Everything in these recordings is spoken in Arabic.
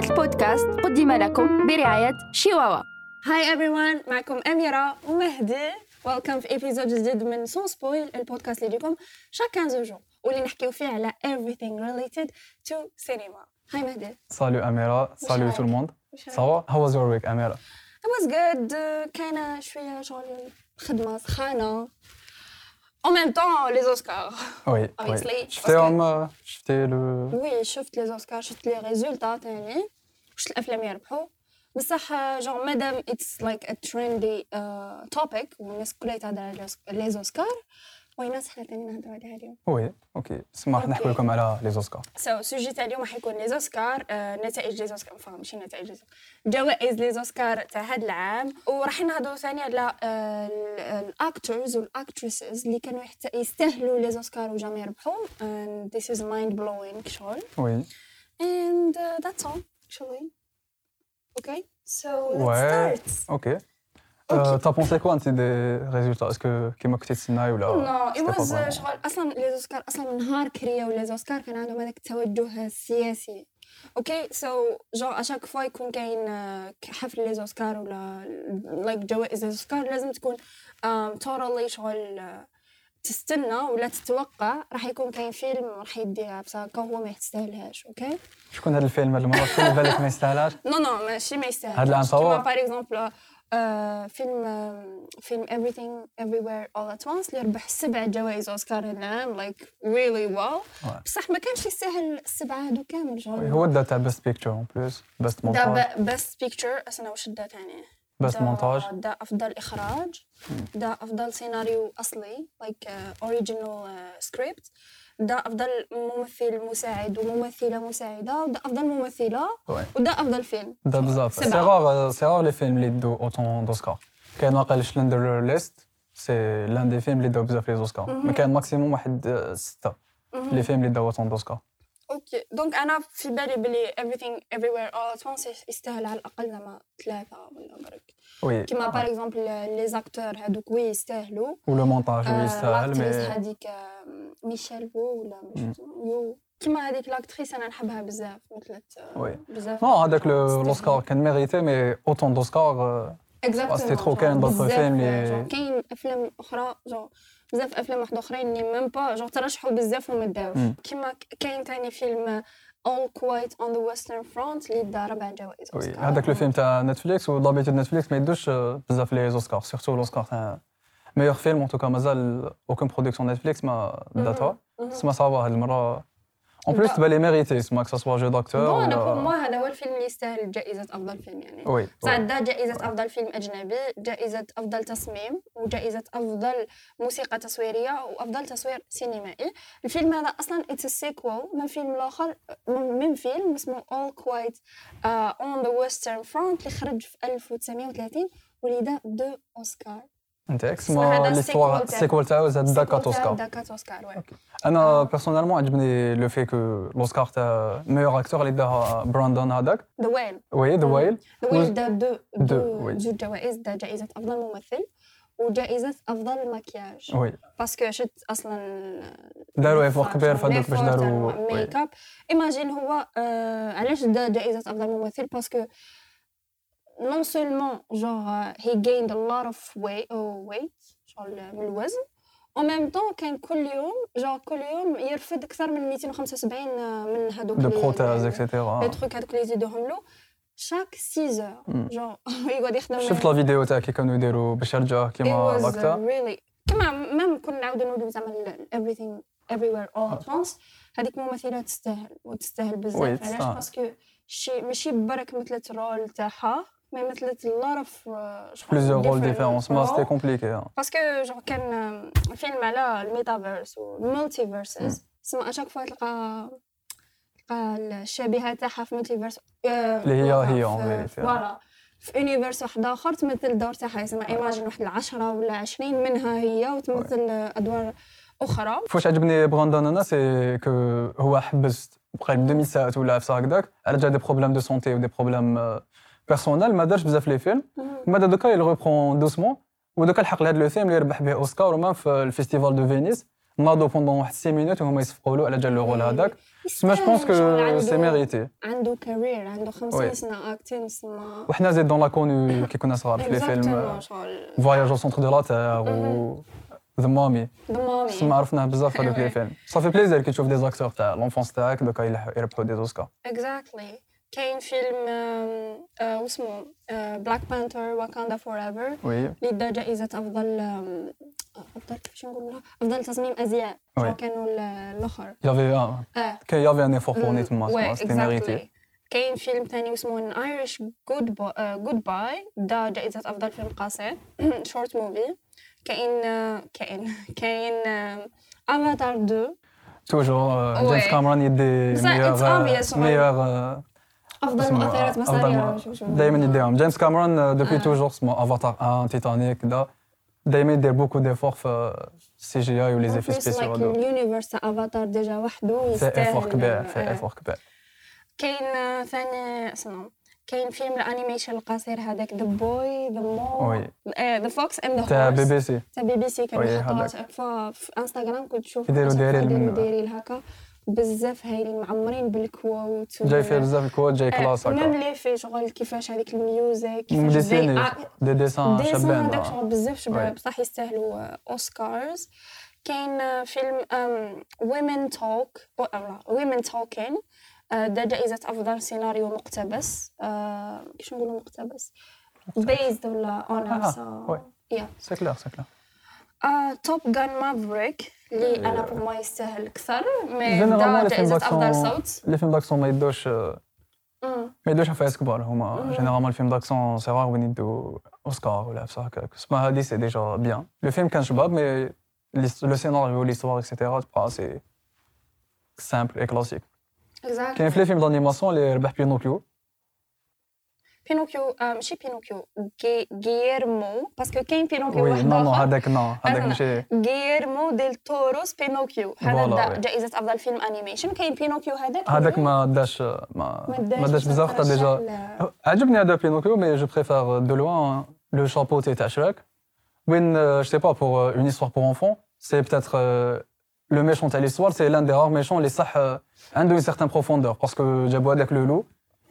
هذا البودكاست قدم لكم برعاية شيواوا Hi everyone معكم أميرة ومهدي. Welcome في episode جديد من Sans Spoil البودكاست اللي يجيكم chaque 15 jours واللي نحكيو فيه على everything related to cinema. Hi مهدي. Salut tout le monde. Ça va? How was your week, Amira? It was good. كاينة شوية شغل خدمة سخانة. En même temps, les Oscars. Oui, Obviously, oui. parce شفتيهم آه، شفتي لو Oui شفت les Oscars شفت les résultats تاني شفت الافلام يربحوا بصح genre مادام it's like a trendy topic والناس كلها تهضر على les Oscars وين حنا تاني نهضروا عليها اليوم Oui okay. سما راح نحكي لكم على لي زوسكار سو سوجي تاع اليوم راح يكون les Oscars آه، نتائج les Oscars فهم ماشي نتائج les Oscars جوائز les Oscars تاع هذا العام وراح نهضروا ثاني على ال actors وال actresses اللي كانوا يحت- يستاهلوا les Oscars و jamais يربحوا and this is mind blowing شغل oui. And uh, that's all, actually. Okay, so let's Ouais. start. Okay. T'as pensé quoi انت des résultats est-ce que كيما كنتي تسناي ولا was uh, vraiment- شغل أصلا les Oscars أصلا من نهار كرياو les Oscars كان عندهم هذاك التوجه السياسي okay so genre à chaque fois يكون كاين حفل les Oscars ولا like جوائز les Oscars لازم تكون تورالي شغل تستنى ولا تتوقع راح يكون كاين فيلم راح يديها بصح هو ما يستاهلهاش okay شكون هذا الفيلم هذه المره اللي بالك ما يستاهلهاش Non non ماشي ما يستاهلش هاد العام sûr? par exemple فيلم آه، فيلم everything everywhere all at once اللي ربح سبع جوائز أوسكار هاد العام like really wow. بصح ما كانش يستاهل السبعة هادو كامل شغل هو دا تاع best picture en plus best montage دا best picture اسنا واش دا تاني best montage دا افضل اخراج دا افضل سيناريو اصلي like original script دا أفضل ممثل مساعد وممثلة مساعدة ودا أفضل ممثلة. ودا أفضل فيلم. دا بزاف c'est. rare c'est rare les films اللي داو autant d'Oscars كاين واقع Schindler's List c'est l'un des films اللي داو بزاف les Oscars ما كان maximum واحد ستة لي فيلم اللي داو اوتون دوسكار أوكي. دونك أنا في بالي بلي everything everywhere all at once يستاهل على الأقل زعما ثلاثة ولا برك. وي كيما باغ اكزومبل لي زاكتور هذوك وي يستاهلوا. و le montage oui آه، يستاهل l'actrice mais هذيك آه، ميشيل وو ولا ميشيل يو. كيما هذيك l'actrice أنا نحبها بزاف مثلت آه، oui. بزاف non هذاك le- l'Oscar كان mérité mais autant d'Oscars exactement c'était trop كاين d'autres films اللي- جون كاين أفلام أخرى جون بزاف أفلام واحد آخرين اللي même pas genre ترشحوا بزاف وما داوش. كيما كاين تاني فيلم All Quiet on the Western Front اللي دا ربع جوائز oui أوسكار. هذاك le film تاع نتفليكس و d'habitude نتفليكس ما يدوش آه، بزاف les Oscars surtout l'Oscar تاع meilleur film en tout cas مازال aucune production نتفليكس ما داتها. سما ça va هاد المرة en plus mérité سما que ça soit jeu d'acteur bon أنا pour ولا moi هذا هو الفيلم اللي يستاهل جائزة أفضل فيلم يعني oui دا جائزة أفضل فيلم أجنبي جائزة أفضل تصميم وجائزة أفضل موسيقى تصويرية وأفضل تصوير سينمائي الفيلم هذا أصلا it's sequel من فيلم الآخر من فيلم اسمه All Quiet uh, on the Western Front اللي خرج في 1930 واللي دا دو أوسكار انت اسمه سما هذا l'histoire ال sequel تاعو زاد دا quatre Oscars دا quatre Oscars oui أنا personnellement عجبني le fait que l'Oscar تاع meilleur acteur اللي داها براندون هذاك The Whale oui The Whale The Whale دا deux deux،. زوج جوائز دا جائزة أفضل ممثل وجائزة أفضل مكياج oui parce que شفت أصلا داروا effort كبير في هذوك باش داروا. ميك اب ايماجين هو علاش دا جائزه افضل ممثل باسكو نون سولمون جور هي gained a lot of weight oh, weight شغل من الوزن أو ميم طون كان كل يوم جور كل يوم يرفد أكثر من 275 من هذوك دو لي- بروتاز لي- اكسيتيرا لي تروك هذوك اللي يزيدوهم له شاك 6 اور جور يقعد يخدم شفت لا فيديو تاع كي كانوا يديروا باش يرجع It كيما was لاكتا really كما ميم كنا نعاودو نقولو زعما ال- everything everywhere all at once هذيك ممثلة تستاهل وتستاهل وي، بزاف علاش تستاهل. parce que شي ماشي برك مثلت rôle تاعها mais مثلت uh, شغل plusieurs rôles différents سما. c'était compliqué parce que genre كان فيلم على ال metaverse وال multiverses سما à chaque fois تلقى تلقى الشبيهه تاعها في multiverse اللي هي هي vérité. voilà في universe واحد اخر تمثل الدور تاعها يسمى imagine واحد العشرة ولا عشرين منها هي وتمثل ادوار أخرى فواش عجبني براندون أنا c'est que هو حبس قريب 2000 ساعه ولا عفسه هكذاك على جال des problèmes de santé و des problèmes personnels ما دارش بزاف les films من بعد دوكا il reprend doucement ودوكا لحق لهاد le film اللي ربح به اوسكار و même في ال festival de Venise ناضوا pendant واحد 6 minutes وهما يصفقوا له على جال le rôle هذاك moi je pense que يستاهل، c'est عنده- mérité عنده carrière عنده 50 oui. سنه اكتين سما وحنا زيد on l'a connu كي كنا صغار في les films Exactement، شغل Voyage au centre de la Terre و ذا مامي ضمامي تسمى عرفناه بزاف هذوك وي. لي فيلم صافي بليزير كي تشوف des acteurs تاع l'enfance تاعك دوكا يلح- يربحوا دي اوسكار اكزاكتلي كاين فيلم آه، واسمه Black Panther Wakanda Forever اللي دا جائزة أفضل آم، أفضل كيفاش نقول لها؟ أفضل تصميم. شو كانوا ال- الآخر. Y avait un آه. كاين y avait un effort pour مم، ني تما c'était mérité. كاين فيلم ثاني اسمه An Irish Good Good Bye دا جائزة أفضل فيلم قصير short movie كاين كاين كاين افاتار 2 toujours. جيمس كامرون يدي obvious. meilleur أفضل مؤثرات شو- دائما يديهم. جيمس كامرون depuis آه. toujours اسمه افاتار 1 تيتانيك كذا دائما يدير beaucoup d'efforts في ال CGI و les effets هذوك ال univers تاع افاتار déjà وحده في يستاهل effort كبير في آه. effort كبير كاين ثاني اسمه كاين فيلم ال animation القصير هذاك the boy the mole oui. the fox and the تاع BB c'est تاع بي بي سي كانوا يحطوها في انستغرام كنت تشوف يديروا دايرين يديروا. دايرين هكا بزاف هايلين معمرين بال quote جاي فيه بزاف ال quote جاي classe même هكا لي في شغل كيفاش هذيك ال music كيفاش زي- آه، des dessins شابين هذاك آه. شغل بزاف شباب. بصح يستاهلوا آه، أوسكارز. كاين آه، فيلم Women Talk Women Talking دا جائزة أفضل سيناريو مقتبس آه، كيفاش نقولوا مقتبس؟ based ولا آه، oui. yeah. c'est clair c'est clair Top Gun Maverick اللي أنا pour moi يستاهل أكثر mais généralement dans les films جائزة افضل d'action صوت les films d'action ما يدوش ما même. يدوش عفايس كبار هما généralement ال film d'action c'est rare وين يدو اوسكار ولا عفسه هكاك سما هادي c'est déjà bien le film كان شباب mais le scénario l'histoire et cetera تبقى c'est simple et classique Exactly. كاين في les films d'animation اللي ربح بينوكيو بينوكيو آه، ماشي بينوكيو جي- غييرمو parce que كاين بينوكيو oui واحد non non آخر. هذاك non هذاك أنا- ماشي غييرمو ديل توروس بينوكيو هذا voilà، دا oui. جائزة أفضل فيلم animation كاين بينوكيو هذاك هذاك اللي ما داش ما ما داش بزاف خاطر ترشح déjà ل- عجبني هذا بينوكيو mais je préfère de loin le Chat Potté تاع شراك وين je sais pas pour une histoire pour enfants c'est peut-être le méchant تاع l'histoire c'est l'un des rares méchants اللي صح آه، عنده une certaine profondeur parce que جابوا هذاك le loup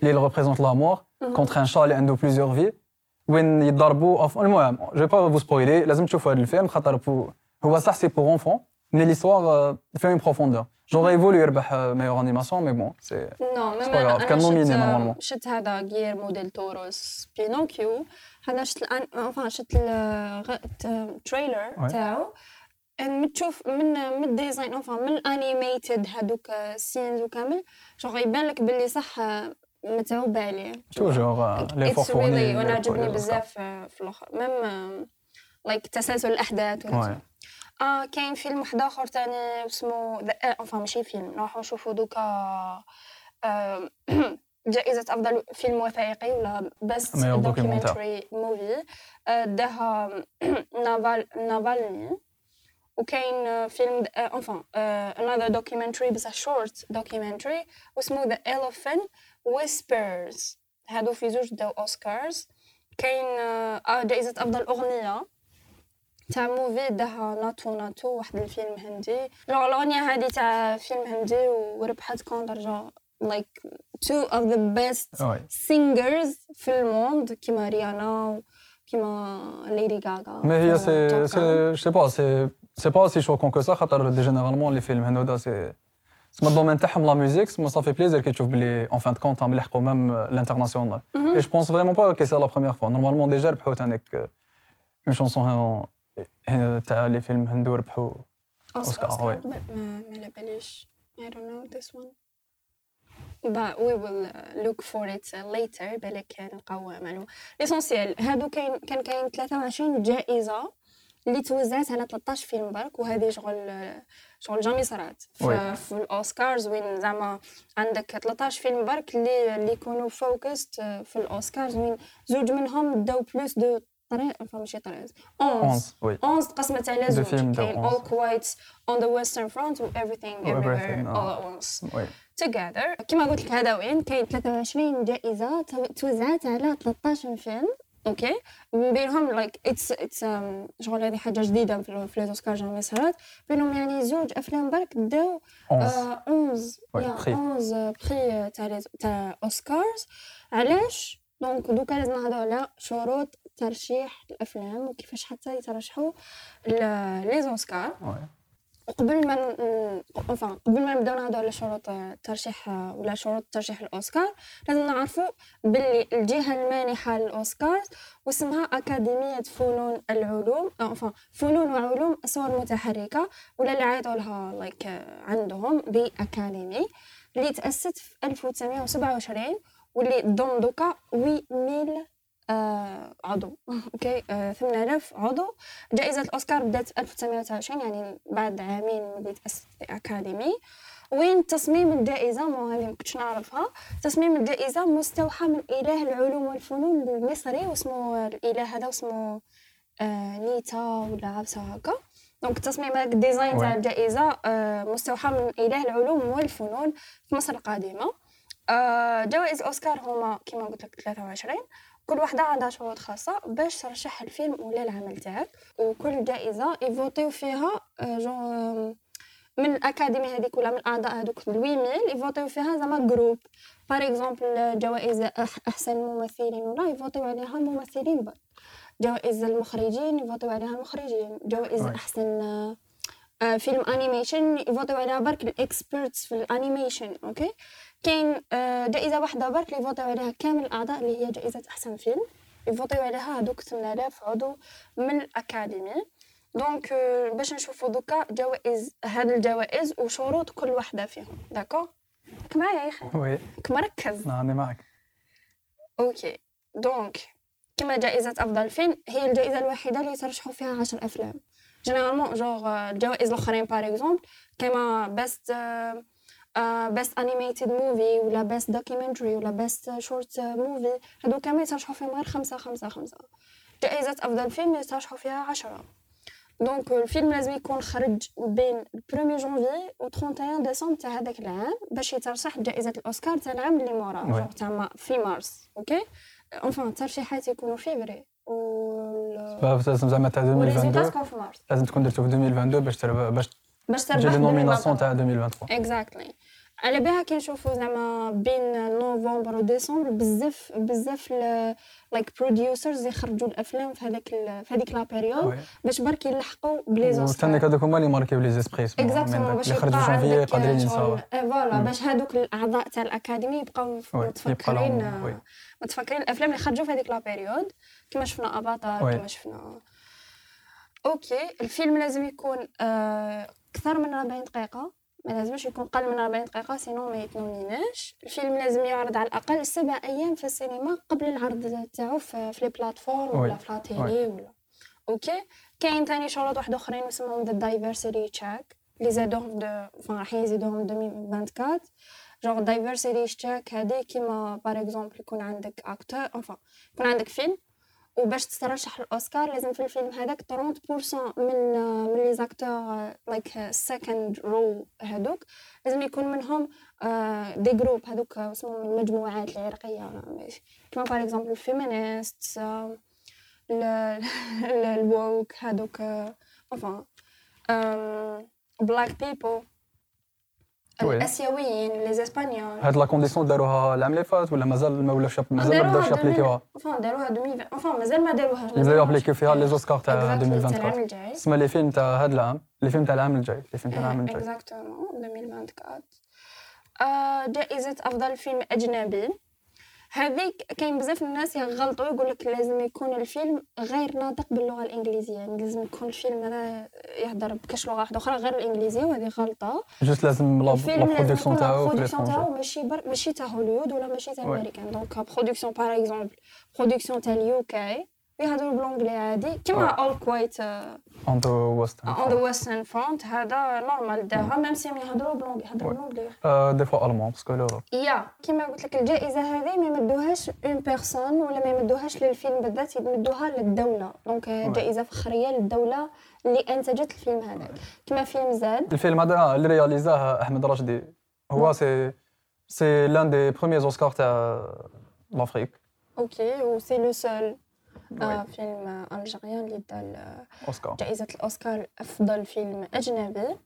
اللي représente la mort contre un chat اللي عنده plusieurs vies وين يضربوا أف- المهم je vais pas vous spoiler لازم تشوفوا هذا الفيلم خاطر بو- هو صح c'est pour enfants mais l'histoire فيها une profondeur j'aurais voulu يربح meilleure animation mais bon c'est non même pas أنا grave, كان nominé أنا normalement. شت شت هذا غييرمو ديل توروس بينوكيو هذا شت الان enfin شت ال trailer Ouais. تاعو من تشوف من من ال design enfin من ال animated هذوك scenes وكامل شغل يبان لك باللي صح آه، متعوب عليه toujours l'effort it's fourni really وأنا عجبني بزاف آه، في الأخر. même like تسلسل الأحداث. آه كاين فيلم واحد آخر تاني اسمه enfin ماشي فيلم نروحو نشوفو دوكا آه، جائزة أفضل فيلم وثائقي ولا documentaire. documentary movie داها نافال نافالني. وكاين آه، فيلم enfin another documentary بصح short documentary واسمه The Elephant. Whispers. هادو في زوج داو أوسكارز. كاين آه، آه، جائزة أفضل أغنية. تاع movie داها ناتو ناتو واحد الفيلم هندي. الأغنية هادي تاع فيلم هندي وربحت جونغ like two of the best oui singers في ال monde. كيما ريانا كيما ليدي غاغا mais هي c'est c'est je pas c'est c'est pas c'est choquant que ça خاطر دي généralement les films هنودا c'est سما ال domaine تاعهم la musique سما ça fait plaisir كي تشوف بلي en fin de compte راهم لحقوا même l'international et je pense vraiment pas que c'est la première fois normalement déjà ربحوا تانيك une chanson تاع les films هندو ربحوا أوسكار، oui. ما ما على باليش I don't know this one. But we will uh, look for it uh, later بالك نلقاو معلومة l'essentiel هادو كاين كان كاين 23 جائزة اللي توزعت على 13 فيلم برك وهذه شغل شغل jamais صرات. في, في الأوسكارز وين زعما عندك 13 فيلم برك اللي اللي يكونوا focused في الأوسكارز وين زوج منهم داو plus de طريق ماشي طريق 11 11 oui 11 تقسمت على زوج كاين 11. all quiet on the western front و everything everywhere all آه. at once together كما قلت لك هذا وين كاين 23 جائزة تو- توزعت على 13 فيلم okay من بينهم like it's it's شغل هذه حاجة جديده في في les Oscars jamais صارت بينهم يعني زوج افلام برك داو 11 11 Ouais, يا prix. 11 prix تاع تاع اوسكارز علاش donc دوكا لازم نهضروا على شروط ترشيح الافلام وكيفاش حتى يترشحوا les Oscars وقبل ما ن- قبل ما نبداو نهضروا على شروط ترشيح ولا شروط ترشيح الأوسكار لازم نعرفوا باللي الجهة المانحة للأوسكار واسمها أكاديمية فنون العلوم enfin فنون وعلوم الصور المتحركه ولا اللي عيطوا لها like عندهم ب academy اللي تأسست في 1927 واللي تضم دوكا 8000 آه عضو. okay. آه 8000 عضو. جائزة الأوسكار بدأت في 1929 يعني بعد عامين من اللي تأسست الأكاديمي وين تصميم الجائزة؟ ما هذه ما كنتش نعرفها. تصميم الجائزة مستوحى من إله العلوم والفنون المصري واسمه الإله هذا اسمه آه نيتا ولا عبسة هكا. donc تصميم هذاك ال design تاع. الجائزة آه مستوحى من إله العلوم والفنون في مصر القديمة آه جوائز أوسكار هما كما قلت لك 23 كل وحده عندها شروط خاصة باش ترشح الفيلم ولا العمل تاعك. وكل جائزة يفوتيو فيها آه، جون آه، من ال académie هذيك ولا من الأعضاء هذوك 8000 يفوتيو فيها زعما groupe par exemple جوائز أحسن ممثلين ولا يفوتيو عليها الممثلين برك جوائز المخرجين يفوتيو عليها المخرجين. جوائز. أحسن آه، آه، فيلم animation يفوتيو عليها برك ال experts في ال animation OK كاين آه، جائزة واحدة برك اللي يفوتيو عليها كامل الأعضاء اللي هي جائزة أحسن فيلم. يفوتيو عليها هذوك 8000 عضو من ال académie donc آه، باش نشوفوا دوكا جوائز هاد الجوائز وشروط كل واحدة فيهم. d'accord راك معايا يا إخي؟ Oui, راك مركز. راني معك. OK. Donc كما جائزة أفضل فيلم هي الجائزة الوحيدة اللي يترشحوا فيها عشر أفلام. Généralement genre الجوائز الآخرين par exemple كيما best best animated movie ولا best documentary ولا best short movie هادو كامل يترشحوا فيهم غير خمسة خمسة خمسة. جائزة أفضل فيلم يترشحوا فيها عشرة. donc الفيلم لازم يكون خرج بين 1 جونفي و 31 ديسمبر تاع هذاك العام باش يترشح جائزة الأوسكار تاع العام اللي موراه تاع في مارس OK Enfin الترشيحات يكونوا فيفري و لازم زعما تاع و résultat 2022 تكون في مارس لازم تكون درتو في 2022 باش تربح باش باش تربح les nominations. تاع 2023 Exactly على بيها كي نشوفوا زعما بين نوفمبر وديسمبر بزاف بزاف like producers يخرجوا الأفلام في هذاك في هذيك la période. باش برك يلحقوا ب les Oscars هذوك هما اللي ماركيو les esprits exactement باش اللي يبقى خرجوا جونفيي عندك قادرين ينساوه إيه voilà مم. باش هذوك الأعضاء تاع الأكاديمي يبقاو متفكرين oui. متفكرين الأفلام اللي خرجوا في هذيك la période كما شفنا افاتار oui. كما شفنا OK الفيلم لازم يكون آه، أكثر من 40 دقيقة ما لازمش يكون قل من 40 دقيقة sinon ما يتنوميناش الفيلم لازم يعرض على الأقل سبع أيام في السينما قبل العرض تاعو في les plateformes ولا. في la télé ولا. OK كاين ثاني شروط واحد أخرين اسمهم the diversity check اللي زادوهم راح يزيدوهم 2024 genre diversity check هذه كيما par exemple يكون عندك acteur enfin يكون عندك فيلم وباش تترشح للاوسكار لازم في الفيلم هذاك 30% من من les acteurs like second rôle هذوك لازم يكون منهم des groupes هذوك اسمهم المجموعات العرقيه كيما par exemple ال féministes ال woke هذوك enfin Black people. الاسيويين les Espagnols هاد la condition داروها العام اللي فات ولا مازال ما ولاش مازال ما بداوش يابليكيوها داروها 2020 enfin مازال ما داروهاش مازال يابليكيو فيها les Oscars تاع Exactly، تاع 2023 العام الجاي تسمى les films تاع هاد العام les films تاع العام الجاي les films تاع العام الجاي exactement 2024 آه، جائزة أفضل فيلم أجنبي هذيك كاين بزاف الناس يغلطوا يقول لك لازم يكون الفيلم غير ناطق باللغة الإنجليزية. يعني لازم يكون الفيلم هذا يهضر بكاش لغة واحدة أخرى غير الإنجليزية وهذه غلطة. Juste لازم la production تاعو production تاعو ماشي بر... ماشي تاع هوليوود ولا ماشي تاع. أمريكان. donc production par exemple production تاع ال UK. يهضروا ب l'anglais عادي كيما. All Quiet on the West on the Western Front هذا normal داها même si يهضروا ب l'anglais يهضروا. ب l'anglais des fois allemand parce que l'Europe يا كيما قلت لك الجائزة هذه ما يمدوهاش une personne ولا ما يمدوهاش للفيلم بالذات يمدوها للدولة. donc جائزة فخرية للدولة اللي أنتجت الفيلم هذاك كما فيلم Z. الفيلم هذا اللي رياليزاه أحمد راشدي هو c'est c'est l'un des premiers Oscars تاع l'Afrique OK و c'est le seul آه film algérien اللي دا ال- أوسكار. جائزة الأوسكار أفضل فيلم أجنبي.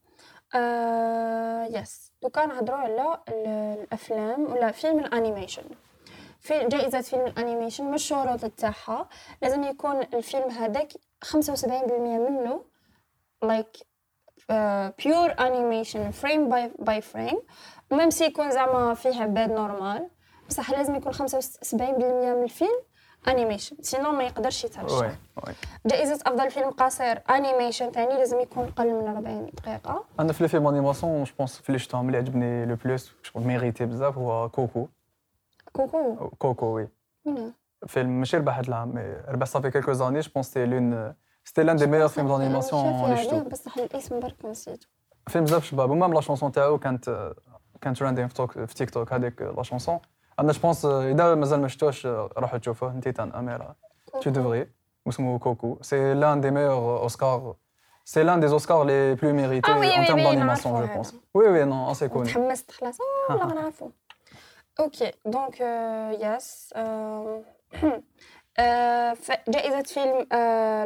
آه yes دوكا نهضروا على ال- الأفلام ولا فيلم ال animation. في جائزة فيلم الأنيميشن مش الشروط تاعها لازم يكون الفيلم هذاك 75% منه like pure animation frame by by frame و même si يكون زعما فيه عباد normal بصح لازم يكون 75% من الفيلم. animation sinon ما يقدرش يترشح oui oui. جائزة أفضل فيلم قصير animation ثاني لازم يكون أقل من 40 دقيقة. أنا في les films animation je pense في اللي شفتهم اللي عجبني le plus شغل mérité بزاف هو Coco كوكو كوكو وي منو؟ فيلم ماشي ربح هاد العام مي ربح صافي كيلكو زاني جو بونس سي لون سيتي لأن دي ميور فيلم دانيماسيون اللي شافي عليه شفتو بصح الاسم برك نسيتو فيلم بزاف شباب ومام لا شونسون تاعو كانت كانت ترندين في, توك في تيك توك هذيك لا شونسون أنا جو بونس إذا مازال ما شفتوش روحوا تشوفوه أنت تان أميرة. tu devrais. اسمه كوكو. سي لأن دي ميور اوسكار سي لأن دي اوسكار لي بلو ميريتي Ah oui, en oui, termes oui, d'animation نعرفو je pense. هذا. oui oui non assez connu. تحمست خلاص آه لا غنعرفو OK donc yes جائزة فيلم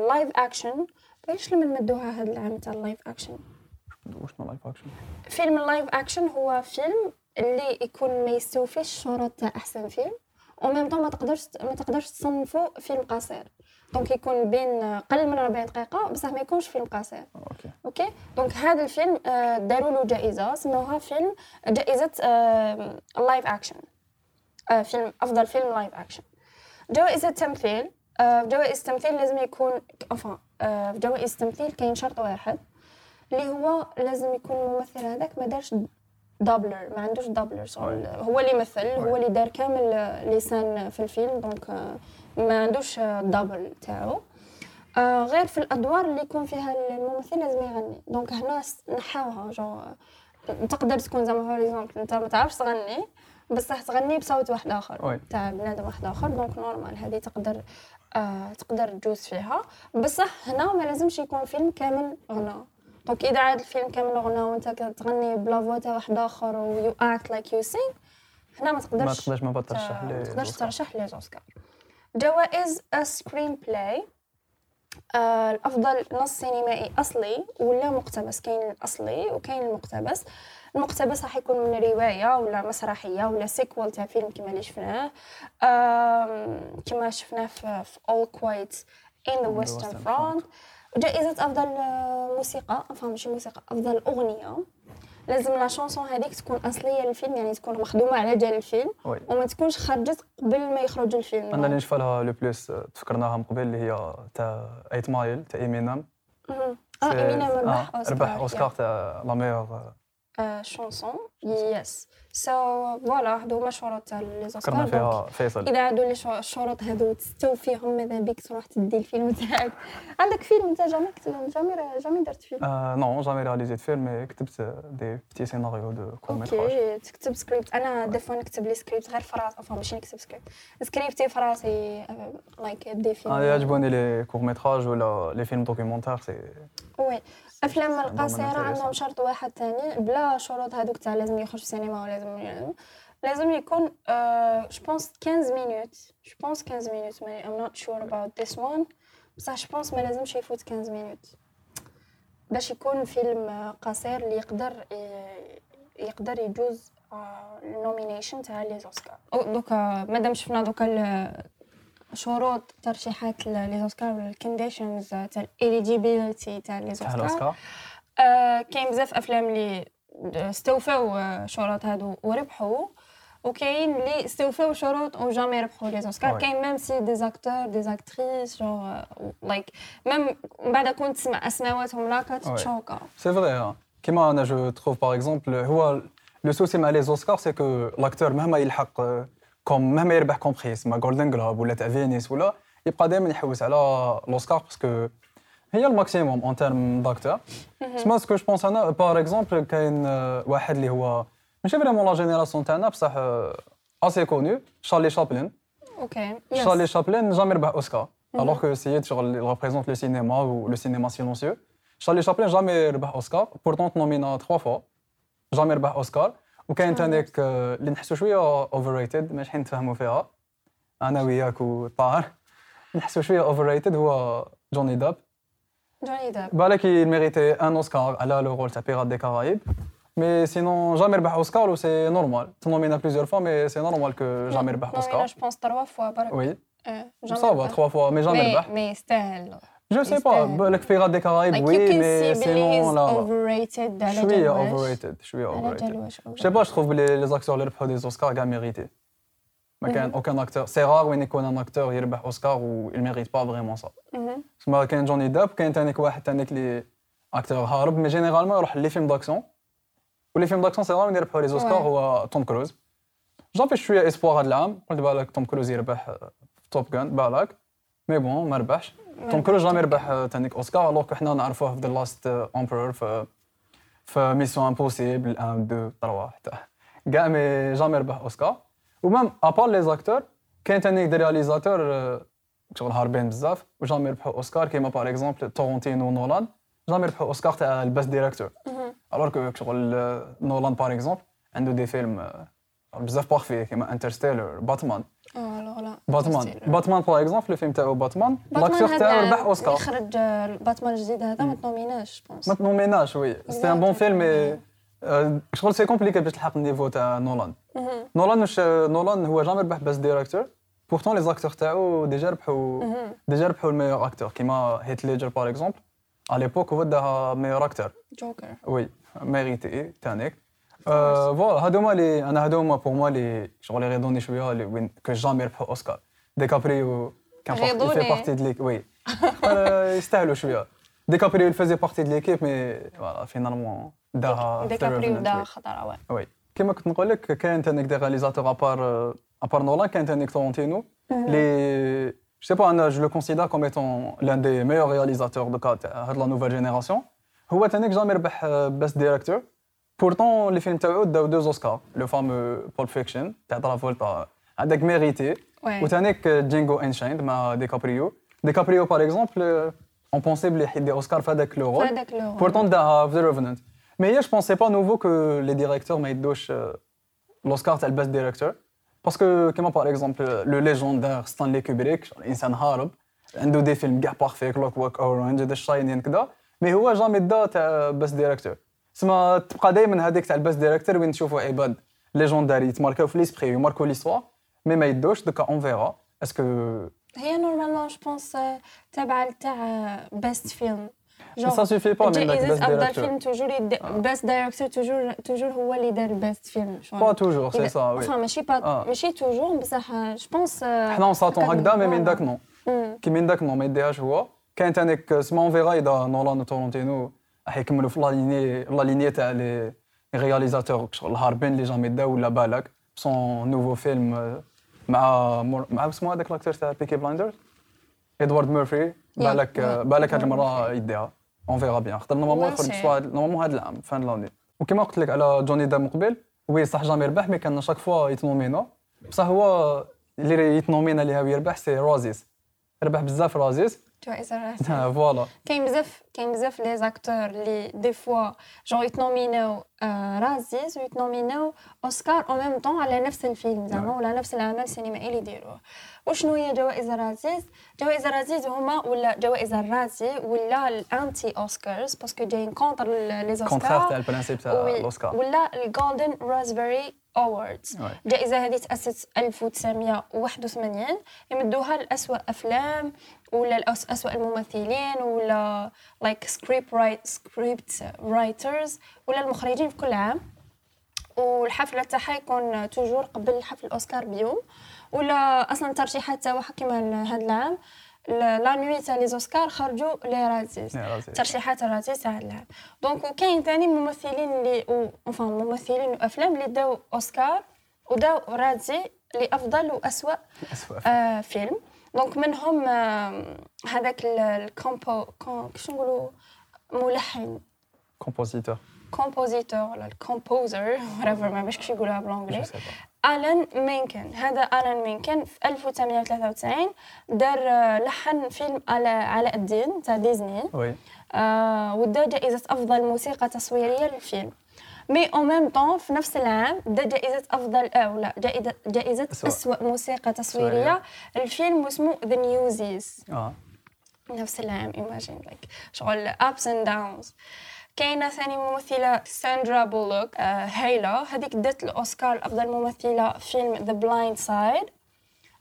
live action ليش لما نمدوها هذا العام تاع ال live action واش نو live action فيلم ال live action هو فيلم اللي يكون ما يستوفيش الشروط تاع أحسن فيلم و même temps ما تقدرش ما تقدرش تصنفو فيلم قصير. donc يكون بين قل من 40 دقيقة بصح ما يكونش فيلم قصير. OK. OK؟ donc هذا الفيلم آه، داروا له جائزة سموها فيلم جائزة ال live action film أفضل فيلم live action جوائز التمثيل آه، جوائز التمثيل لازم يكون في جوائز التمثيل كاين شرط واحد اللي هو لازم يكون الممثل هذاك ما دارش doubleur ما عندوش doubleur هو اللي يمثل هو اللي دار كامل آه، les scènes في الفيلم donc آه، ما عندوش double تاعو. آه غير في الأدوار اللي يكون فيها الممثل لازم يغني donc هنا نحاوها جو تقدر تكون زعما for example انت ما تعرفش تغني بصح تغني بصوت واحد آخر. تاع بنادم واحد آخر. donc normal هذه تقدر آه تقدر تجوز فيها. بصح هنا ما لازمش يكون فيلم كامل غنى donc اذا عاد الفيلم كامل غنى وأنت كتغني ب la voix تاع واحد آخر و you act like you sing هنا ما ما تقدرش تقدرش ما ترشح ما تقدرش ترشح لي جوائز screenplay آه الأفضل نص سينمائي أصلي ولا مقتبس؟ كاين الأصلي وكاين المقتبس. المقتبس راح يكون من رواية ولا مسرحية ولا sequel تاع فيلم كما اللي شفناه. كما شفناه في, في All Quiet in the the جائزة أفضل آه، موسيقى أفهم ماشي موسيقى أفضل أغنية. لازم la chanson هذيك تكون أصلية للفيلم يعني تكون مخدومة على جال الفيلم oui. وما تكونش خرجت قبل ما يخرج الفيلم. أنا اللي نشفى لها le plus تفكرناها من قبل اللي هي تاع 8 Mile تاع ايمينام. آه إمينيم ربح أوسكار ربح أوسكار تاع لا ميور chanson yes so voilà هادو هما الشروط تاع لي فكرنا زوسكار فيها فيصل اذا عادوا لي الشروط هادو تستوفيهم ماذا بك تروح تدي الفيلم تاعك عندك فيلم انت jamais jamais jamais درت فيلم non jamais réalisé film mais كتبت des petits scénarios de court-métrage okay تكتب سكريبت أنا des fois نكتب les scripts غير في راسي ماشي نكتب script script في راسي like des films أنا يعجبوني les courts-métrages ولا les films documentaires c'est oui. أفلام القصيرة. عندهم شرط واحد ثاني بلا شروط هذوك تاع لازم يخرج في السينما ولازم لازم يكون je pense 15 minutes je pense 15 minutes ماني I'm not sure about this one بصح je pense ما لازمش يفوت 15 minutes باش يكون فيلم آه، قصير اللي يقدر يقدر يجوز ال nomination تاع les Oscars دوكا مادام شفنا دوكا شروط ترشيحات les Oscars ولا ال conditions تاع ال eligibility تاع les Oscars آه، كاين بزاف أفلام اللي استوفاو آه، شروط هادو وربحوا وكاين اللي استوفاو شروط و jamais ربحوا لي Ouais. كاين même si des acteurs des actrices genre like même من بعد كنت تسمع أسماواتهم لا كتشوكا c'est vrai كيما أنا je trouve par exemple هو le souci مع les Oscars c'est que l'acteur مهما يلحق comme مهما يربح comme prix ما Golden Globe ولا تاع فينيس ولا يبقى دائما يحوس على الأوسكار parce que هي ال maximum en termes d'acteur سما ce que je pense أنا par exemple كاين آه، واحد اللي هو ماشي vraiment la génération تاعنا بصح assez connu شارلي شابلين okay شارلي شابلين jamais ربح اوسكار alors que سيد شغل représente le cinéma و le cinéma silencieux شارلي شابلين jamais ربح اوسكار pourtant nominé trois fois jamais ربح اوسكار وكاين تانيك آه، اللي نحسو شوية overrated ماشي حين نتفاهموا فيها. أنا وياك وطاهر. نحسو شوية overrated هو جوني داب جوني داب بالك mérité un Oscar على le rôle تاع Pirates des Caraïbes mais sinon jamais ربح اوسكار و c'est normal تنومينا plusieurs fois mais c'est normal que jamais ربح اوسكار je بونس تروا فوا برك وي إيه، سا فا تخوا فوا مي جامي مي سي با دي كارايب like you وي can مي see بلي سينون he's لا overrated شوية اوفر على جال ريتد واش Je sais pas, je trouve que les, les acteurs اللي ربحوا des Oscars. ما كان aucun acteur. C'est rare وين يكون un acteur يربح اوسكار و il mérite pas vraiment ça. مهم. تسمى كاين جوني داب كاين تانيك واحد تانيك اللي اكتور هارب مي جينيرالمون يروح لي فيلم داكسيون ولي فيلم داكسيون سي راه وين يربحوا لي اوسكار. هو توم كروز جون في شوية espoir هاد العام قلت بالك توم كروز يربح Top Gun بالك mais bon ما ربحش توم كروز jamais ربح تانيك اوسكار alors حنا نعرفوه في The Last Emperor في في Mission Impossible 1 2 3 حتى كاع mais jamais ربح اوسكار و même à part les acteurs كاين تانيك des réalisateurs شغل هاربين بزاف و jamais ربحوا اوسكار كيما par exemple Tarantino ونولان jamais ربحوا اوسكار تاع ال best director. alors que شغل نولان par exemple عنده des films بزاف parfaits كيما Interstellar باتمان باتمان. باتمان par exemple الفيلم تاعو باتمان l'acteur تاعو ربح اوسكار خرج آه، باتمان الجديد هذا ما تنوميناش pense ما تنوميناش oui c'était un bon film آه، شغل c'est compliqué باش تلحق ال niveau تاع نولان. نولان مش نولان هو jamais ربح best director pourtant les acteurs تاعو déjà ربحوا. déjà ربحوا ال meilleur acteur كيما هيت ليجر par exemple على l'époque هو داها meilleur acteur جوكر oui mérité تانيك آه، voilà هادوما لي أنا هادوما pour moi لي شغل اللي غيضوني شوية اللي وين que jamais ربحوا أوسكار. ديكابريو كان غيضوني. fait partie de l'équipe oui آه، يستاهلوا شوية. ديكابريو il faisait partie de l'équipe mais voilà finalement داها في The ديكابريو Revenant، دا oui. خطر oui oui كيما كنت نقول لك كاين تانيك des réalisateurs à part à part نولان كاين تانيك تورونتينو لي je sais pas أنا je le considère comme étant l'un des meilleurs réalisateurs de cas تاع هاد la nouvelle génération هو تانيك jamais ربح best director pourtant les films تاعو داو deux Oscars le fameux Pulp Fiction تاع ترافولتا هذاك mérité oui وتانيك Django Unchained مع ديكابريو ديكابريو par exemple on pensait بلي يدي اوسكار في هذاك le rôle هذاك لو pourtant داها في The Revenant mais هي je pensais pas niveau que les directeurs ما يدوش آه، الاوسكار تاع ال best director parce que كيما par exemple le légendaire ستانلي كوبريك انسان هارب عنده des films كاع parfaits Clockwork Orange هذا The Shining كذا mais هو jamais دا تاع best director سما تبقى دائما هذيك تاع ال best director وين تشوفوا عباد légendaires يتماركاو في les esprits ويماركو l'histoire mais ما يدوش donc on verra est-ce que هي normalement je pense تابعه تاع best film سا سوفي با من داك جائزة بيست أفضل director فيلم toujours best director toujours toujours هو اللي دار best film pas toujours c'est ça oui enfin ماشي pas آه. ماشي toujours بصح je pense حنا on s'attend هكذا mais من داك non كي من داك non ما يديهاش هو كاين تانيك سما on verra اذا نولان وتارانتينو راح يكملوا في la lignée la lignée تاع les réalisateurs شغل هاربين اللي jamais داو ولا بالك. son nouveau film مع مور- مع اسمه هذاك l'acteur تاع Peaky Blinders إدوارد ميرفي بالك. بالك هاد المرة يديها. on verra bien خاطر normalement يخرج soit normalement هاد العام fin l'année وكما قلت لك على Johnny Depp من قبل oui صح jamais ربح mais كان chaque fois يتنومينا بصح هو اللي يتنومينا اللي هاو يربح c'est Razzies. ربح بزاف Razzies. جوائز الرازيز voilà كاين بزاف كاين بزاف les acteurs اللي des fois genre يتنوميناو Razzies ويتنوميناو اوسكار أو ميم طون على نفس الفيلم زعما ولا نفس العمل سينمائي اللي يديروه وشنو هي جوائز ال Razzies جوائز ال Razzies هما ولا جوائز ال Razzie ولا ال anti-Oscars parce que جايين contre les Oscars تاع ال principe تاع الاوسكار ولا ال Golden Raspberry Awards oui. الجائزة هذه تأسست 1981 يمدوها لأسوأ أفلام ولا أسوأ الممثلين ولا like script write script writers ولا المخرجين في كل عام. والحفلة تاعها يكون toujours قبل حفل الأوسكار بيوم. ولا أصلا ترشيحات تاعها كيما هذا العام. la nuit تاع les Oscars خرجوا les Razzies. ترشيحات ال Razzies تاع العام. donc وكاين ثاني ممثلين اللي enfin ممثلين وأفلام اللي داو أوسكار وداو Razzie لأفضل وأسوأ أسوأ آه فيلم. donc منهم هذاك ال- ال compo كيفاش نقولوا؟ ملحن. compositeur compositeur ولا ال composer whatever ما باش كيفاش يقولوها بالانجلي Alan Menken هذا Alan Menken في 1893 دار آه، لحن فيلم على علاء الدين تاع ديزني. oui. آه ودا جائزة أفضل موسيقى تصويرية للفيلم. مي أو ميم طون في نفس العام دا جائزه افضل أو لا جائزه جائزه أسوأ. اسوء موسيقى تصويريه. الفيلم اسمه The Newsies نفس العام imagine like شغل ups and downs كاينة ثاني ممثلة ساندرا بولوك آه هايلة. هذيك دات الأوسكار لأفضل ممثلة في فيلم The Blind Side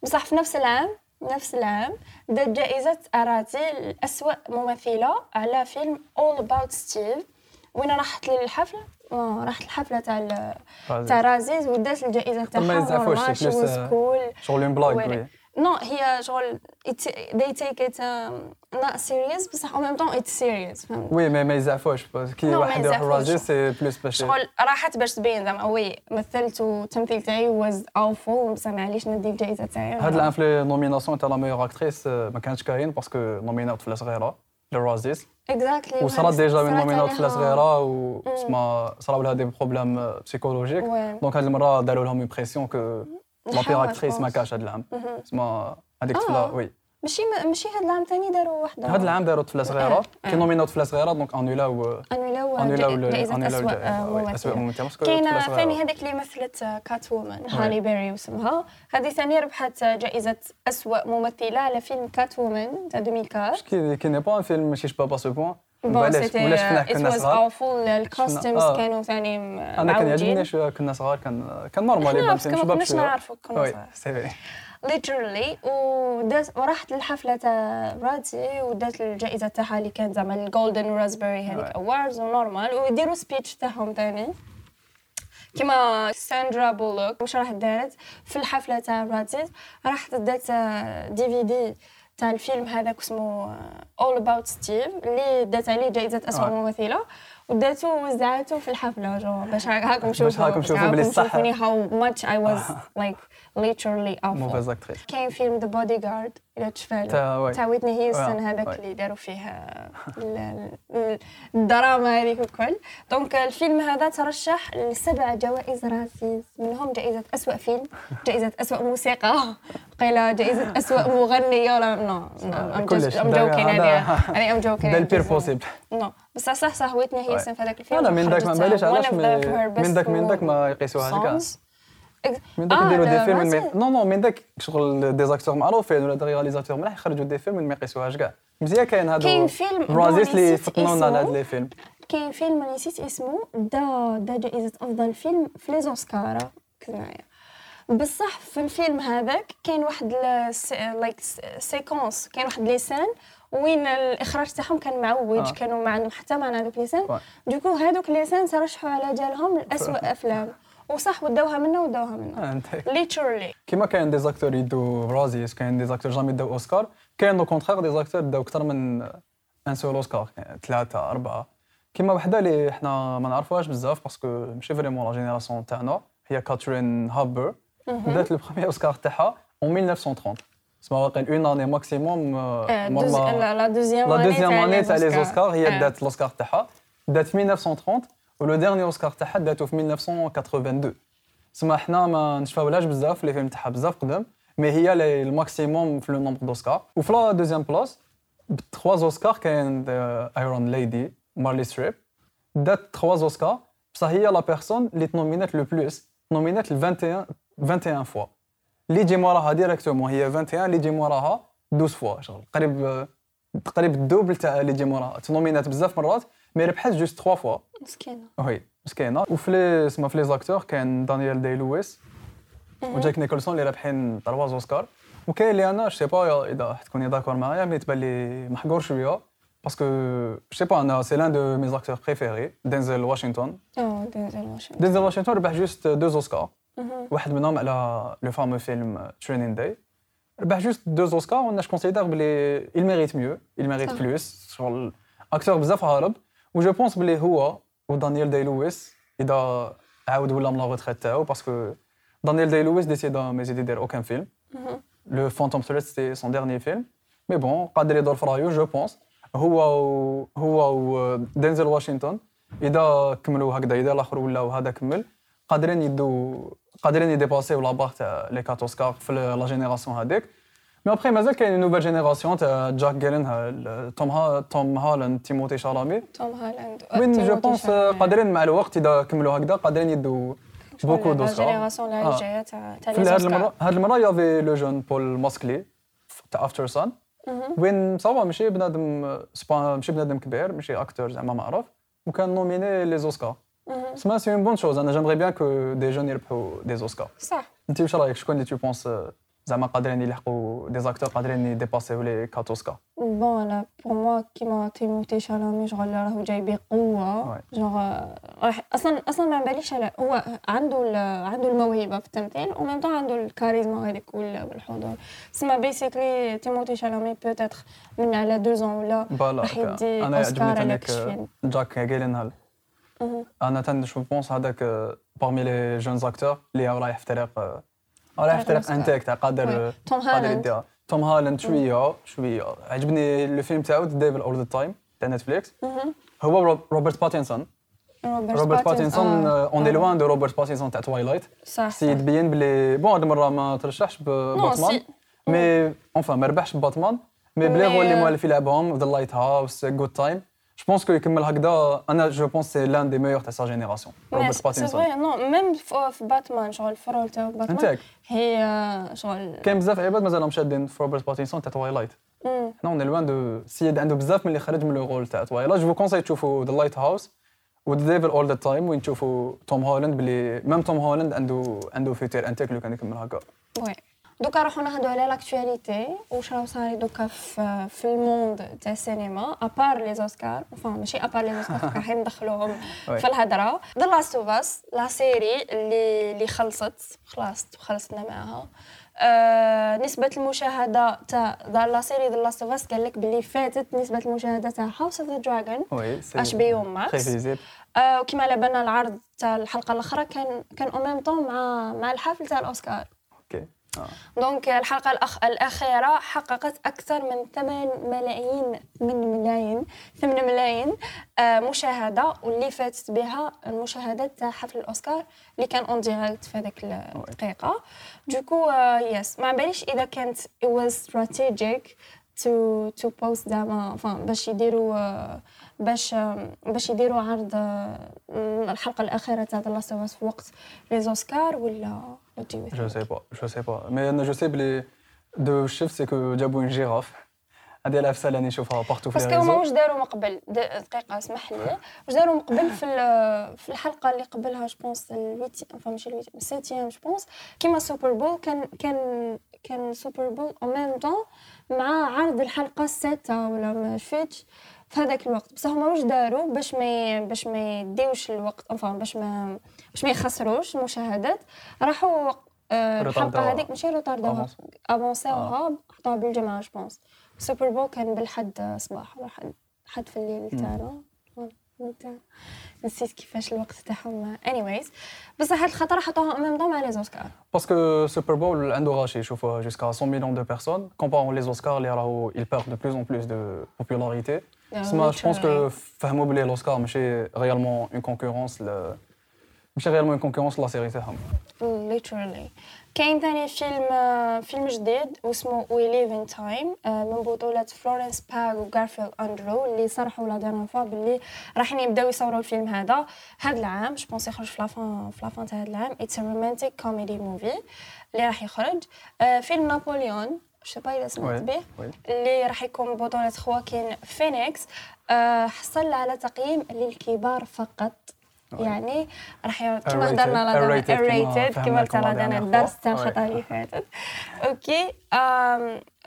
بصح في نفس العام نفس العام دات جائزة الرازي لأسوأ ممثلة على فيلم All About Steve. وين رحت للحفلة آه، رحت الحفلة تاع. تاع Razzies ودات الجائزة تاعها ما يزعفوش، normal, she c'est plus, was euh, cool. شغل une blague non هي شغل they take it um, not serious بصح en même temps it's serious فهمت؟ oui mais ما يزعفوش كي واحد يروح. ال Razzie c'est plus باش شغل راحت باش تبين زعما oui مثلت والتمثيل تاعي was awful بصح معليش ندي الجائزة تاعي؟ هاد العام في nomination تاع la meilleure actrice ما كانتش كاين parce que نومينا طفله صغيره لل Razzies exactly وصرات déjà من نومينا طفله صغيره و تسمى صراو لها des problèmes psychologiques Ouais. donc هاد المره داروا لهم une pression que la بيور نحاول اكتريس ما pense. كاش هاد العام تسمى هذيك آه. الطفله وي ماشي ماشي هاد العام ثاني داروا وحدة. هاد العام داروا طفلة صغيرة. كي نومينا طفلة صغيرة دونك انولاو انولاو انولاو اسوء ممثلة. ممثلة. طفلة ثاني. هذيك اللي مثلت كات وومن هالي بيري واسمها. هذه ثاني ربحت جائزة أسوأ ممثلة على فيلم كات وومن تاع 2004 كي ني با ان فيلم ماشي شباب با سو بوان بون سيتي كنا was صغار awful الكوستيمز آه. كانوا ثاني أنا كان. يعجبني كنا صغار كان كان normal شوية نعرفوا كنا صغار. Literally ودات ورحت للحفلة تاع رازي ودات الجائزه تاعها اللي كانت زعما ال Golden Raspberry هذيك. Awards و normal ويديروا speech تاعهم ثاني كما ساندرا بولوك واش راح دارت في الحفلة تاع Razzies راحت دات دي في دي تاع الفيلم هذاك اسمه All About Steve اللي دات عليه جائزة اسوء. ممثلة وداتو وزعتو في الحفلة جو باش هاكم شوفوا هاكم شوفوا بلي صح. شوفوني how much I literally awful. mauvaise actrice كاين فيلم The Bodyguard إلا تشفى تاع oui تاع ويتني هيوستن هذاك. اللي داروا فيه ال- ال- الدراما هذيك الكل donc الفيلم هذا ترشح لسبع جوائز Razzies منهم جائزة أسوأ فيلم جائزة أسوأ موسيقى قيل جائزة أسوأ مغنية ولا non non كلش. I'm joking هذه I'm joking دا ال pire possible نو بس صح صح ويتني هيوستن في هذاك الفيلم أنا من داك ما باليش علاش من داك من داك ما يقيسوها songs. من داك آه، يديروا دي لا، فيلم. من نو نو من داك شغل دي زاكتور معروفين ولا دي رياليزاتور ملاح يخرجوا دي فيلم ما يقيسوهاش كاع مزيان كاين هادو كاين فيلم رازيس اللي فطنونا على هاد. لي فيلم. كاين فيلم نسيت اسمه. دا دا جائزة أفضل فيلم في لي زوسكار بصح في الفيلم هذاك كاين واحد les séquences كاين واحد les scènes وين الإخراج تاعهم كان معوج آه. كانوا ما عندهم حتى معنى هذوك les scènes. du coup هذوك les scènes ترشحوا على جالهم لأسوأ أفلام. وصح وداوها منا وداوها منا آه، literally. كيما كاين des acteurs يدو Razzies كاين des acteurs jamais داو أوسكار كاين au contraire des acteurs داو أكثر من un seul Oscar ثلاثة أربعة. كيما وحدة اللي حنا ما نعرفوهاش بزاف parce que ماشي vraiment la génération تاعنا هي كاترين هابرن دات le premier Oscar تاعها en 1930 سما واقيلا en année maximum la la deuxième année تاع les. Oscars هي آه. دات الاوسكار تاعها. دات في 1930 و le dernier Oscar تاعها داتو في 1982 سما حنا ما نشفاولهاش بزاف les films تاعها بزاف قدام mais هي لي- ال maximum في le nombre d'Oscars وفي la deuxième place ب trois Oscars كاين Iron Lady ميريل ستريب دات trois Oscars بصح هي la personne اللي تنومينات le plus نومينات ل 21 21 fois اللي يجي موراها directement هي 21 اللي يجي موراها 12 fois شغل قريب قريب ال double تاع اللي يجي موراها تنومينات بزاف مرات mais ربحت juste 3 fois مسكينه oui مسكينه وفي لي سما في les acteurs كاين دانيال داي لويس وجاك نيكولسون اللي رابحين trois Oscars وكاين اللي أنا je sais pas اذا تكوني d'accord معايا mais تبان لي محقور شوية parce que je sais pas أنا c'est l'un de mes acteurs préférés دينزل واشنطن آه دينزل واشنطن دينزل واشنطن ربح juste deux Oscars واحد منهم على le fameux film Training Day ربح juste deux Oscars وأنا je considère بلي il mérite mieux il mérite صح. plus شغل acteur بزاف هارب و je pense بلي هو ودانيال داي لويس اذا عاود ولا من la retraite تاعو parce que دانيال داي لويس décida ما يزيد يدير aucun film le Phantom Thread c'était son dernier film mais bon قادر يدور في رايو je pense هو و هو و دينزل واشنطن اذا كملوا هكذا اذا الآخر ولا وهذا كمل قادرين يدو قادرين يديباسيو la barre تاع les quatre Oscars في la génération هذيك mais après مازال كاين nouvelle génération تاع جاك جيلنهال توم ها توم هالاند تيموتي شالامي توم هالاند وين je تيموثي pense شالامي. قادرين مع الوقت اذا كملوا هكذا قادرين يدوا beaucoup la d'Oscars génération اللي آه. جاية تاع تاع في لي هذه زوسكار. المره هذه المره يافي le jeune بول ماسكال تاع Aftersun وين ça va ماشي بنادم c'est pas ماشي بنادم كبير ماشي acteur زعما معروف وكان nominé les Oscars مهم. سما c'est une bonne chose أنا j'aimerais bien que des jeunes يربحوا des Oscars صح انت واش رايك شكون اللي tu penses زعما قادرين يلحقوا des acteurs قادرين يديباسيو les quatre Oscars bon أنا pour moi كيما تيموتي شالامي شغل راهو جاي بقوه. جوغ أصلا أصلا ما باليش على هو عنده عنده الموهبه في التمثيل و même temps عنده الكاريزما هذيك وال- والحضور سما basically تيموتي شالامي peut-être من على deux ans ولا راح يدي اوسكار على فيلم جاك جيلنهال. أنا تن je pense هذاك parmi les jeunes acteurs اللي رايح في طريق رايح في طريق. انتيك تاع قادر. توم قادر هالاند يديها توم هالاند شوية شوية عجبني le film تاعو Devil All the Time تاع Netflix. هو روب- روبرت باتينسون روبرت باتينسون آه. en آه. loin de روبرت باتينسون تاع توايلايت صح c'est تبين بلي بون هاد المرة ما ترشحش ب Batman c'est. mais enfin ما ربحش ب Batman mais بلي هو اللي مؤلف يلعبهم The Lighthouse Good Time je pense que يكمل هكذا أنا je pense c'est l'un des meilleurs تاع sa génération روبرت c'est باتينسون vrai non même في في باتمان شغل ال rôle تاع باتمان انتك هي آه، شغل كاين بزاف عباد مازالهم شادين في روبرت باتينسون تاع توايلايت مم. حنا en loin de سيد عنده بزاف من اللي خرج من le rôle تاع توايلايت je conseille تشوفوا The Lighthouse و The Devil All the Time وين تشوفوا توم هولاند بلي même توم هولاند عنده عنده futur انتيك لو كان يكمل هكا oui دوكا راحو نهضروا على l'actualité واش راه صاري دوكا في في ال monde تاع السينما à part les Oscars enfin ماشي à part les Oscars رايحين ندخلوهم. في الهضره The Last of Us la série اللي اللي خلصت. خلاص خلصنا معاها. آه نسبة المشاهدة تاع la série The Last of Us قال لك باللي فاتت نسبة المشاهدة تاع House of the Dragon HBO très Max آه وكما على بالنا العرض تاع الحلقة الأخرى كان كان au même temps مع مع الحفل تاع الأوسكار. okay donc الحلقة الأخ... الأخيرة حققت أكثر من 8 ملايين من ملايين 8 ملايين آه مشاهدة واللي فاتت بها المشاهدات تاع حفل الأوسكار اللي كان اون ديريكت في هذيك الدقيقة. دوكو يس ما باليش إذا كانت it was strategic to to post زعما باش يديروا آه، باش آه، باش يديروا عرض آه، الحلقة الأخيرة تاع لاست في وقت لي ولا جو? سي با جو سي با مي أنا جو سي بلي دو شيف سي كو جابوا اون جيراف هذه العفسه اللي نشوفها بارتو في باسكو هما واش داروا من قبل دقيقه اسمح لي. واش داروا من قبل في في الحلقة اللي قبلها جوبونس الويتي enfin ماشي الويتي الساتيام جوبونس كيما سوبر بول كان كان كان Super Bowl en même temps مع عرض الحلقة السادسة ولا ما شفتش في هذاك الوقت. بصح هما واش داروا باش ما باش ما يديوش الوقت enfin باش ما باش ما يخسروش المشاهدات راحوا آه، الحلقة روطاردوها. هذيك ماشي روطاردوها افونساوها حطوها بالجمعه je pense Super Bowl كان بالحد صباح ولا حد حد في الليل تاعنا تاع- نسيت كيفاش الوقت تاعهم anyways بصح هاد الخطره حطوها même temps مع les Oscars parce que Super Bowl عنده غاشي شوفوا jusqu'à 100 million de personnes comparant les Oscars اللي راهو il perd de plus en plus de popularité. تسمى je pense que فهموا بلي الأوسكار ماشي réellement une concurrence ماشي réellement une concurrence la série تاعهم literally. كاين ثاني فيلم فيلم جديد واسمه We Live in Time من بطولة فلورنس بيو وغارفيلد اندرو اللي صرحوا la dernière fois باللي رايحين يبداو يصوروا الفيلم هذا هذا العام. je pense يخرج في la fin في la fin تاع هذا العام. It's romantic comedy movie اللي راح يخرج. آه، فيلم نابليون je sais pas اذا سمعت به اللي راح يكون بطولة خواكين فينيكس آه، حصل على تقييم للكبار فقط. يعني راح كما. هضرنا لا R-rated كما la dernière الدرس. تاع. الخطرة اللي فاتت أوكي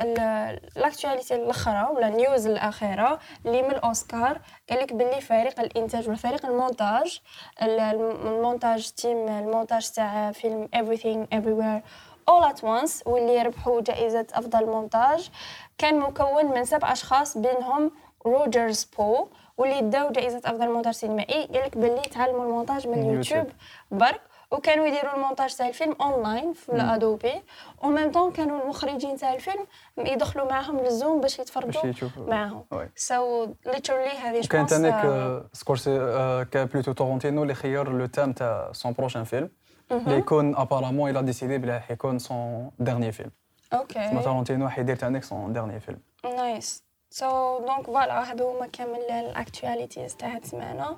ال actualité الاخرى ولا ال news الأخيرة اللي من الأوسكار قال لك باللي فريق الإنتاج وفريق المونتاج ال- الم- المونتاج team المونتاج تاع فيلم everything everywhere all at once واللي ربحوا جائزة أفضل مونتاج كان مكون من سبع أشخاص بينهم روجرز بو واللي داو جائزة أفضل مونتاج سينمائي. قال لك باللي تعلموا المونتاج من اليوتيوب يوتيوب. برك وكانوا يديروا المونتاج تاع الفيلم أونلاين في الأدوبي. و même temps كانوا المخرجين تاع الفيلم يدخلوا معاهم للزوم باش يتفرجوا معاهم. So literally هذه je تانيك pense آه، سكورسيزي آه، كان plutôt تارانتينو اللي خير le thème تاع son prochain film اللي يكون apparemment il a décidé بلي راح يكون son dernier film أوكي تارانتينو حيدير تانيك son dernier film nice so donc voilà هادو هما كامل ال actualités تاع هاد السمانه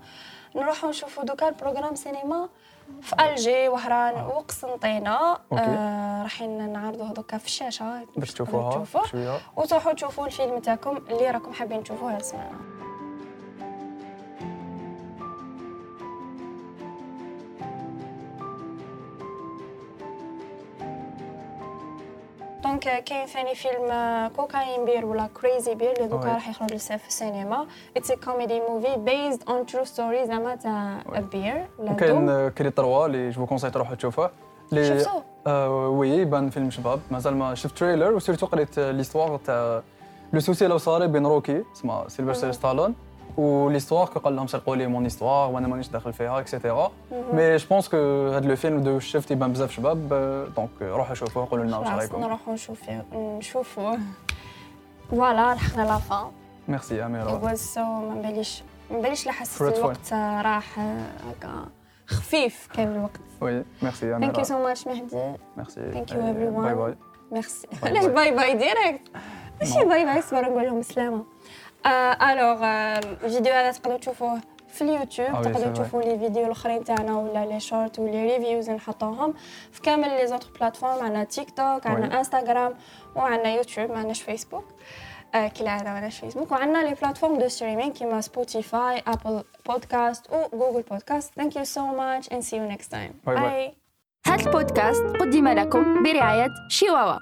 نروحو نشوفو دوكا ال programme cinéma في Alger وهران وقسنطينة. أوكي. آه رايحين نعرضوه دوكا في الشاشة. باش تشوفوها تشوفوه شوية. وتروحوا تشوفوا الفيلم تاعكم اللي راكم حابين تشوفوه هاد السمانه donc كاين ثاني فيلم Cocaine Bear ولا Crazy Bear اللي دوكا. راح يخرج لسه في السينما it's comedy movie based on true story زعما تاع بير وكاين Creed 3 اللي je conseille تروحوا تشوفوه آه وي يبان فيلم شباب مازال ما شفت trailer و surtout قريت l'histoire تاع le souci اللي صاري بين روكي اسمه سيلفستر مهم. ستالون و l'histoire كي قال لهم سرقوا لي mon histoire وأنا مانيش داخل فيها et cetera mais je pense que هذا le film دو شفت يبان بزاف شباب دونك روحوا شوفوه قولوا لنا واش رايكم نروحوا نشوفوه نشوفوه فوالا لحقنا لا فان ميرسي اميره was so ما نباليش ما نباليش لا حسيت. الوقت راح هكا خفيف كان الوقت وي ميرسي ثانك يو اميره سو ماتش مهدي ميرسي Thank you everyone. باي باي ميرسي علاش. باي باي ديريكت ماشي باي باي صبر نقول لهم سلامه الوغ الفيديو هذا تقدروا تشوفوه في اليوتيوب تقدروا. تشوفوا لي فيديو الاخرين تاعنا ولا لي شورت ولي ريفيوز نحطوهم في كامل les autres plateformes عندنا تيك توك عندنا. انستغرام وعندنا يوتيوب ما عندناش فيسبوك آه، كالعاده ما عندناش فيسبوك وعندنا les plateformes de streaming كيما سبوتيفاي ابل بودكاست وجوجل بودكاست thank you so much and see you next time. bye هذا البودكاست قدم لكم برعاية شيواوا